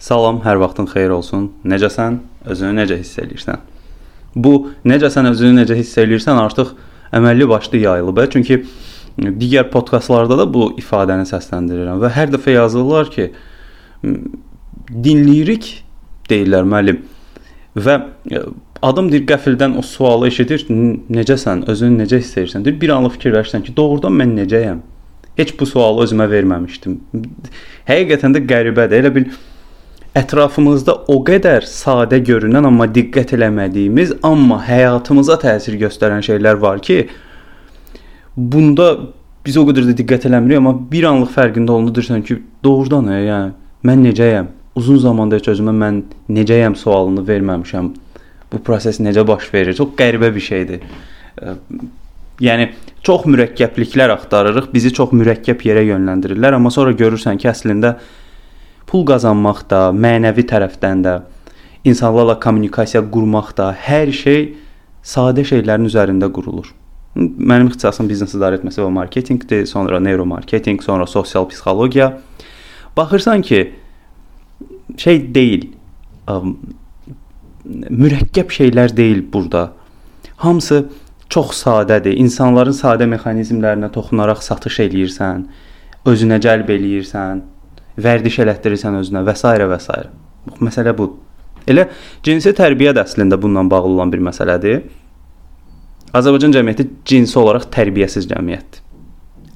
Salam, hər vaxtın xeyir olsun. Necəsən? Özünü necə hiss eləyirsən? Bu necəsən özünü necə hiss eləyirsən artıq əməlli başlı yayılıb, çünki digər podkastlarda da bu ifadəni səsləndirirəm və hər dəfə yazırlar ki, dinləyirik deyirlər müəllim. Və adam deyir qəfildən o sualı eşidir, necəsən, özünü necə hiss edirsən? Deyir bir anlıq fikirləşsən ki, doğrudan mən necəyəm? Heç bu sualı özümə verməmişdim. Həqiqətən də qəribədir. Elə bil ətrafımızda o qədər sadə görünən amma diqqət eləmədiyimiz, amma həyatımıza təsir göstərən şeylər var ki, bunda biz o qədər də diqqət eləmirik, amma bir anlıq fərqində olunursan ki, doğrudan ya, yəni mən necəyəm? Uzun zamanda heç özümə mən necəyəm sualını verməmişəm. Bu proses necə baş verir? Çox qəribə bir şeydir. Yəni çox mürəkkəbliklər axtarırıq, bizi çox mürəkkəb yerə yönləndirirlər, amma sonra görürsən ki, əslində pul qazanmaq da, mənəvi tərəfdən də, insanlarla kommunikasiya qurmaq da, hər şey sadə şeylərin üzərində qurulur. Mənim ixtisasım biznes idarə etməsi və marketinqdir, sonra neuromarketinq, sonra sosial psixologiya. Baxırsan ki, şey deyil, mürəkkəb şeylər deyil burada. Hamısı çox sadədir. İnsanların sadə mexanizmlərinə toxunaraq satış eləyirsən, özünə cəlb eləyirsən, vərdiş elətdirirsən özünə və s. və s. Bax məsələ budur. Elə cinsi tərbiyə də əslində bununla bağlı olan bir məsələdir. Azərbaycan cəmiyyəti cinsi olaraq tərbiyəsiz cəmiyyətdir.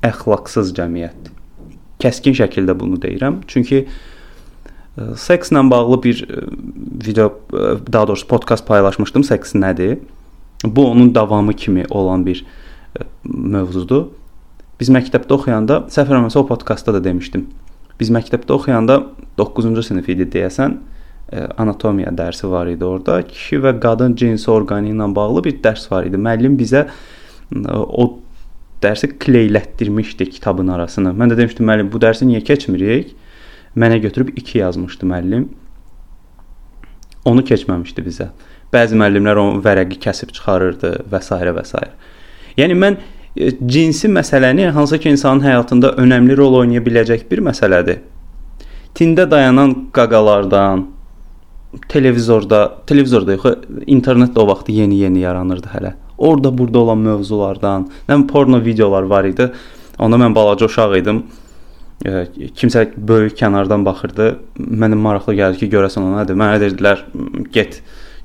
Əxlaqsız cəmiyyətdir. Kəskin şəkildə bunu deyirəm. Çünki e, sekslə bağlı bir e, video, e, daha doğrusu podkast paylaşmışdım. Seks nədir? Bu onun davamı kimi olan bir mövzudur. Biz məktəbdə oxuyanda, səhv eləmirəmsə o podkastda da demişdim. Biz məktəbdə oxuyanda 9-cu sinif idi deyəsən, e, anatomiya dərsi var idi orada. Kişi və qadın cinsi orqanı ilə bağlı bir dərs var idi. Müəllim bizə o dərsi kleylətdirmişdi kitabın arasını. Mən də demişdim müəllim, bu dərsi niyə keçmirik? Mənə götürüb 2 yazmışdı müəllim. Onu keçməmişdi bizə. Bəzi müəllimlər o vərəqi kəsib çıxarırdı və s. və s. Yəni mən E, cinsi məsələni hansı ki insanın həyatında önəmli rol oynaya biləcək bir məsələdir. Tində dayanan qaqalardan, televizorda, televizorda yox, internetdə o vaxt yeni-yeni yaranırdı hələ. Orda burada olan mövzulardan, nə porno videolar var idi. Onda mən balaca uşaq idim. E, kimsə böyük kənardan baxırdı. Mənim maraqlı gəldi ki, görəsən o nədir? Mənə dedilər, get,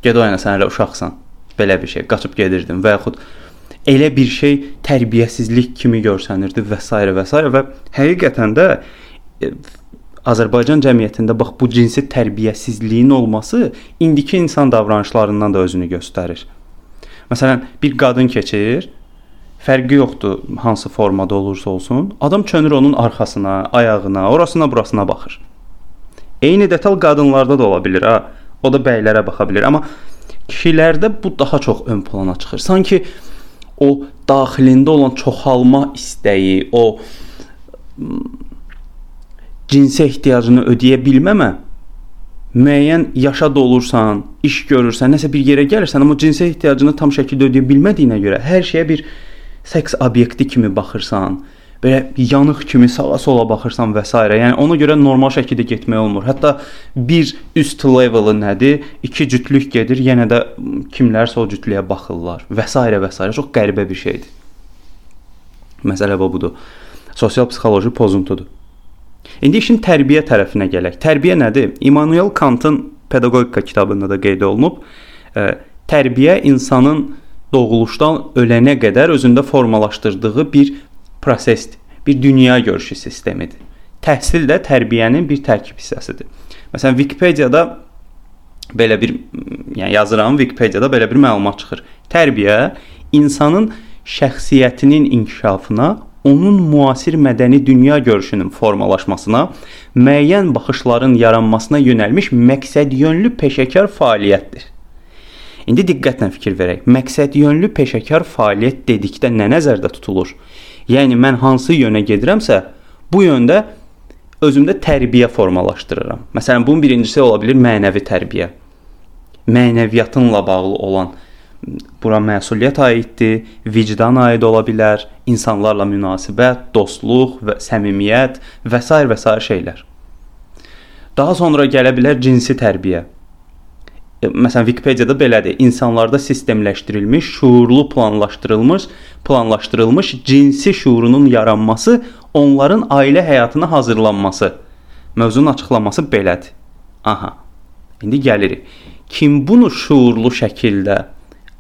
get oyna, sən hələ uşaqsan. Belə bir şey. Qaçıb gedirdim və yaxud elə bir şey tərbiyəsizlik kimi görsənirdi və s. və s. və həqiqətən də e, Azərbaycan cəmiyyətində bax bu cinsi tərbiyəsizliyin olması indiki insan davranışlarından da özünü göstərir. Məsələn, bir qadın keçir, fərqi yoxdur hansı formada olursa olsun, adam çönür onun arxasına, ayağına, orasına, burasına baxır. Eyni detal qadınlarda da ola bilər ha. O da bəylərə baxa bilər, amma kişilərdə bu daha çox ön plana çıxır. Sanki o daxilində olan çoxalma istəyi, o cinsi ehtiyacını ödəyə bilməmə müəyyən yaşa dolursan, iş görürsən, nəsə bir yerə gəlirsən, amma cinsi ehtiyacını tam şəkildə ödəyə bilmədiyinə görə hər şeyə bir seks obyekti kimi baxırsan, belə yanıq kimi sağa-sola baxırsan və s. Yəni ona görə normal şəkildə getmək olmur. Hətta bir üst leveli nədir? 2 cütlük gedir, yenə də kimlərsə o cütlüyə baxırlar və s. və s. Çox qəribə bir şeydir. Məsələ budur. Sosial psixoloji pozuntudur. İndi işin tərbiyə tərəfinə gələk. Tərbiyə nədir? Immanuel Kantın pedaqogika kitabında da qeyd olunub. E, tərbiyə insanın doğuluşdan ölənə qədər özündə formalaşdırdığı bir prosesdir. Bir dünya görüşü sistemidir. Təhsil də tərbiyənin bir tərkib hissəsidir. Məsələn, Wikipediyada belə bir yəni yazıram, Wikipediyada belə bir məlumat çıxır. Tərbiyə insanın şəxsiyyətinin inkişafına, onun müasir mədəni dünya görüşünün formalaşmasına, müəyyən baxışların yaranmasına yönəlmiş məqsədyönlü peşəkar fəaliyyətdir. İndi diqqətlə fikir verək. Məqsədyönlü peşəkar fəaliyyət dedikdə nə nəzərdə tutulur? Yəni mən hansı yönə gedirəmsə, bu yöndə özümdə tərbiyə formalaşdırıram. Məsələn, bunun birincisi ola bilər mənəvi tərbiyə. Mənəviyyatınla bağlı olan bura məsuliyyət aiddir, vicdan aid ola bilər, insanlarla münasibət, dostluq və səmimiyyət və s. və s. şeylər. Daha sonra gələ bilər cinsi tərbiyə. Məsələn Wikipediyada belədir. İnsanlarda sistemləşdirilmiş, şuurlu planlaşdırılmış, planlaşdırılmış cinsi şuurunun yaranması, onların ailə həyatına hazırlanması. Mövzunun açıqlaması belədir. Aha. İndi gəlirik. Kim bunu şuurlu şəkildə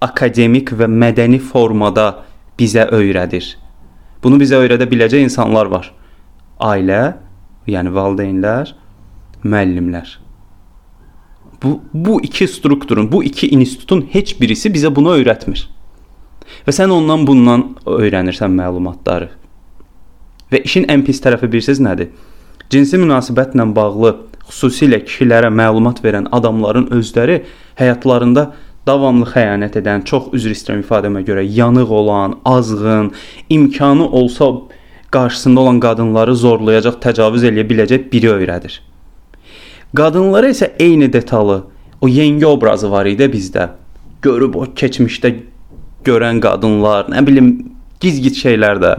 akademik və mədəni formada bizə öyrədir? Bunu bizə öyrədə biləcək insanlar var. Ailə, yəni valideynlər, müəllimlər. Bu bu iki strukturun, bu iki institutun heç birisi bizə bunu öyrətmir. Və sən ondan bundan öyrənirsən məlumatları. Və işin ən pis tərəfi bilirsiniz nədir? Cinsi münasibətlə bağlı xüsusilə kişilərə məlumat verən adamların özləri həyatlarında davamlı xəyanət edən, çox üzr istəyirəm ifadəmə görə, yanıq olan, azğın, imkanı olsa qarşısında olan qadınları zorlayacaq, təcavüz eləyə biləcək biri öyrədir. Qadınlara isə eyni detalı, o yengə obrazı var idi bizdə. Görüb o keçmişdə görən qadınlar, nə bilim, giz-giz şeylərdə,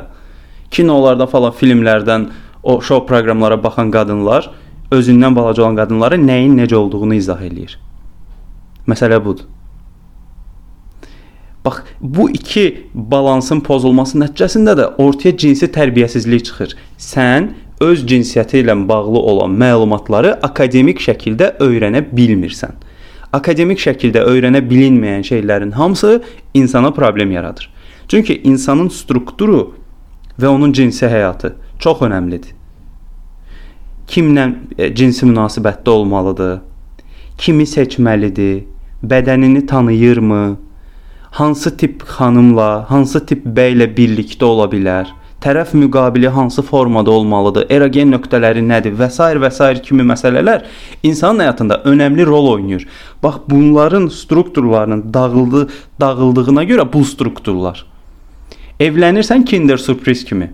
kinolarda falan, filmlərdən o şou proqramlara baxan qadınlar özündən balaca olan qadınlara nəyin necə olduğunu izah eləyir. Məsələ budur. Bax, bu iki balansın pozulması nəticəsində də ortaya cinsi tərbiyəsizlik çıxır. Sən öz cinsiyyəti ilə bağlı olan məlumatları akademik şəkildə öyrənə bilmirsən. Akademik şəkildə öyrənə bilinməyən şeylərin hamısı insana problem yaradır. Çünki insanın strukturu və onun cinsi həyatı çox əhəmilidir. Kimlə e, cinsi münasibətdə olmalıdır? Kimi seçməlidir? Bədənini tanıyırmı? hansı tip xanımla, hansı tip bəylə birlikdə ola bilər? Tərəf müqabili hansı formada olmalıdır? Erogen nöqtələri nədir və s. və s. kimi məsələlər insanın həyatında önəmli rol oynayır. Bax bunların strukturlarının dağıldı, dağıldığına görə bu strukturlar. Evlənirsən Kinder sürpriz kimi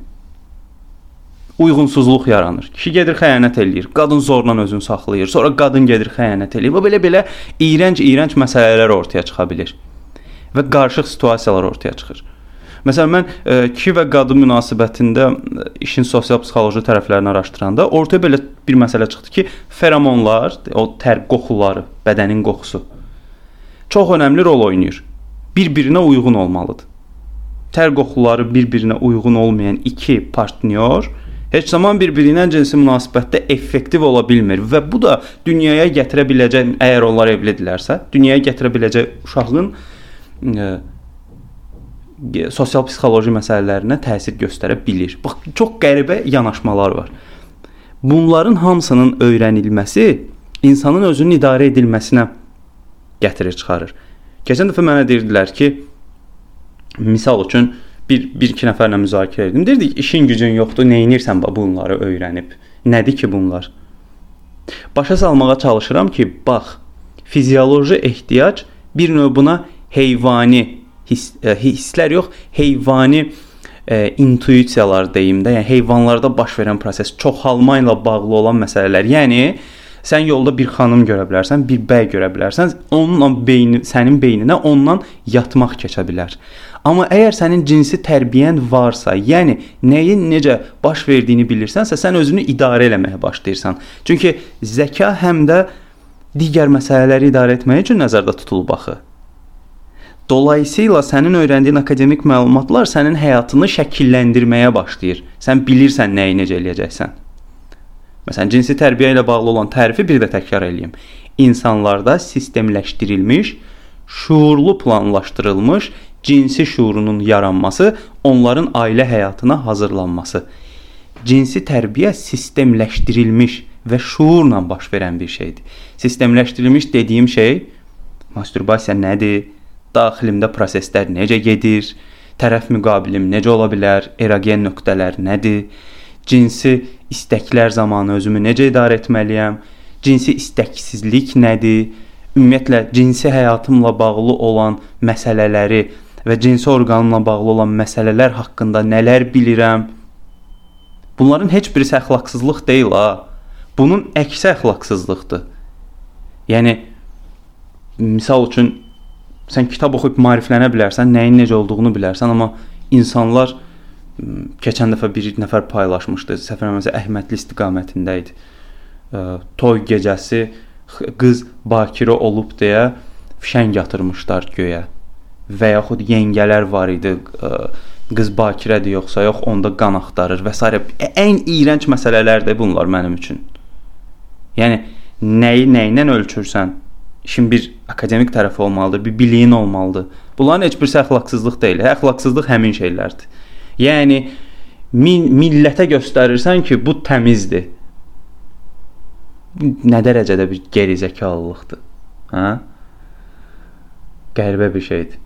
uyğunsuzluq yaranır. Kişi gedir xəyanət eləyir, qadın zorla özünü saxlayır, sonra qadın gedir xəyanət eləyir. Və belə-belə iyrənc-iyrənc məsələlər ortaya çıxa bilər və qarışıq situasiyalar ortaya çıxır. Məsələn mən e, kişi və qadın münasibətində e, işin sosial-psixoloji tərəflərini araşdıranda ortaya belə bir məsələ çıxdı ki, feromonlar, o tər qoxuları, bədənin qoxusu çox önəmli rol oynayır. Bir-birinə uyğun olmalıdır. Tər qoxuları bir-birinə uyğun olmayan iki partnyor heç zaman bir-biri ilə cinsi münasibətdə effektiv ola bilmir və bu da dünyaya gətirə biləcək, əgər onlar evlidirlərsə, dünyaya gətirə biləcək uşağın ə, sosial psixoloji məsələlərinə təsir göstərə bilir. Bax, çox qəribə yanaşmalar var. Bunların hamısının öyrənilməsi insanın özünün idarə edilməsinə gətirir çıxarır. Keçən dəfə mənə deyirdilər ki, misal üçün bir bir iki nəfərlə müzakirə etdim. Deyirdik, işin gücün yoxdur, nə edirsən bunları öyrənib? Nədir ki bunlar? Başa salmağa çalışıram ki, bax, fizioloji ehtiyac bir növ buna heyvani his, e, hisslər yox, heyvani e, intuisiyalar deyim də, yəni heyvanlarda baş verən proses, çoxalma ilə bağlı olan məsələlər. Yəni sən yolda bir xanım görə bilərsən, bir bəy görə bilərsən, onunla beyni sənin beyninə ondan yatmaq keçə bilər. Amma əgər sənin cinsi tərbiyyən varsa, yəni nəyin necə baş verdiyini bilirsənsə, sən özünü idarə eləməyə başlayırsan. Çünki zəka həm də digər məsələləri idarə etmək üçün nəzərdə tutulub axı. Dolayısıyla sənin öyrəndiyin akademik məlumatlar sənin həyatını şəkilləndirməyə başlayır. Sən bilirsən nəyi necə eləyəcəksən. Məsələn, cinsi tərbiyə ilə bağlı olan tərifi bir də təkrar eləyim. İnsanlarda sistemləşdirilmiş, şuurlu planlaşdırılmış cinsi şuurunun yaranması, onların ailə həyatına hazırlanması. Cinsi tərbiyə sistemləşdirilmiş və şuurla baş verən bir şeydir. Sistemləşdirilmiş dediyim şey masturbasiya nədir? Daxilimdə proseslər necə gedir, tərəf müqabilim necə ola bilər, erogen nöqtələr nədir, cinsi istəklər zamanı özümü necə idarə etməliyəm, cinsi istəksizlik nədir, ümumiyyətlə cinsi həyatımla bağlı olan məsələləri və cinsi orqanımla bağlı olan məsələlər haqqında nələr bilirəm. Bunların heç birisi əxlaqsızlıq deyil ha. Bunun əksi əxlaqsızlıqdır. Yəni misal üçün sən kitab oxuyub maariflənə bilərsən, nəyin necə olduğunu bilərsən, amma insanlar keçən dəfə bir nəfər paylaşmışdı. Səfərməsə Əhmədli istiqamətində idi. toy gecəsi qız bakirə olub deyə fişəng yatırmışlar göyə. Və yaxud yengələr var idi, qız bakirədir yoxsa yox, onda qan axtarır və s. ən iyrənc məsələlərdir bunlar mənim üçün. Yəni nəyi nə ilə ölçürsən? İşin bir akademik tərəfi olmalıdır, bir biliyin olmalıdır. Bunların heç birisi əxlaqsızlıq deyil. Əxlaqsızlıq həmin şeylərdir. Yəni millətə göstərirsən ki, bu təmizdir. Nə dərəcədə bir gerizəkalılıqdır. Hə? Qəribə bir şeydir.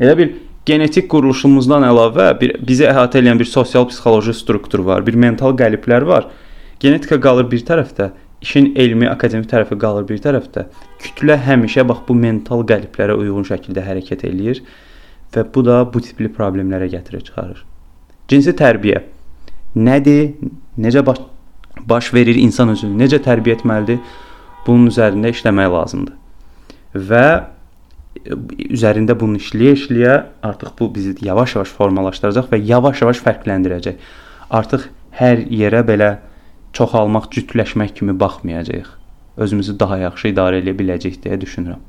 Elə bir genetik quruluşumuzdan əlavə bir bizi əhatə edən bir sosial psixoloji struktur var, bir mental qəliblər var. Genetika qalır bir tərəfdə, işin elmi, akademik tərəfi qalır bir tərəfdə. Kütlə həmişə bax bu mental qəliblərə uyğun şəkildə hərəkət eləyir və bu da bu tipli problemlərə gətirib çıxarır. Cinsi tərbiyə nədir? Necə baş, baş verir insan özünü? Necə tərbiyə etməlidir? Bunun üzərində işləmək lazımdır. Və üzərində bunu işləyə-işləyə artıq bu bizi yavaş-yavaş formalaşdıracaq və yavaş-yavaş fərqləndirəcək. Artıq hər yerə belə çoxalmaq, cütləşmək kimi baxmayacağıq. Özümüzü daha yaxşı idarə edə biləcəyik deyə düşünürəm.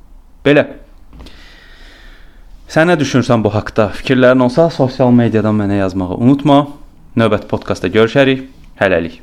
Belə. Sən nə düşünürsən bu haqqda? Fikirlərin olsa sosial mediadan mənə yazmağı unutma. Növbəti podkastda görüşərik. Hələlik.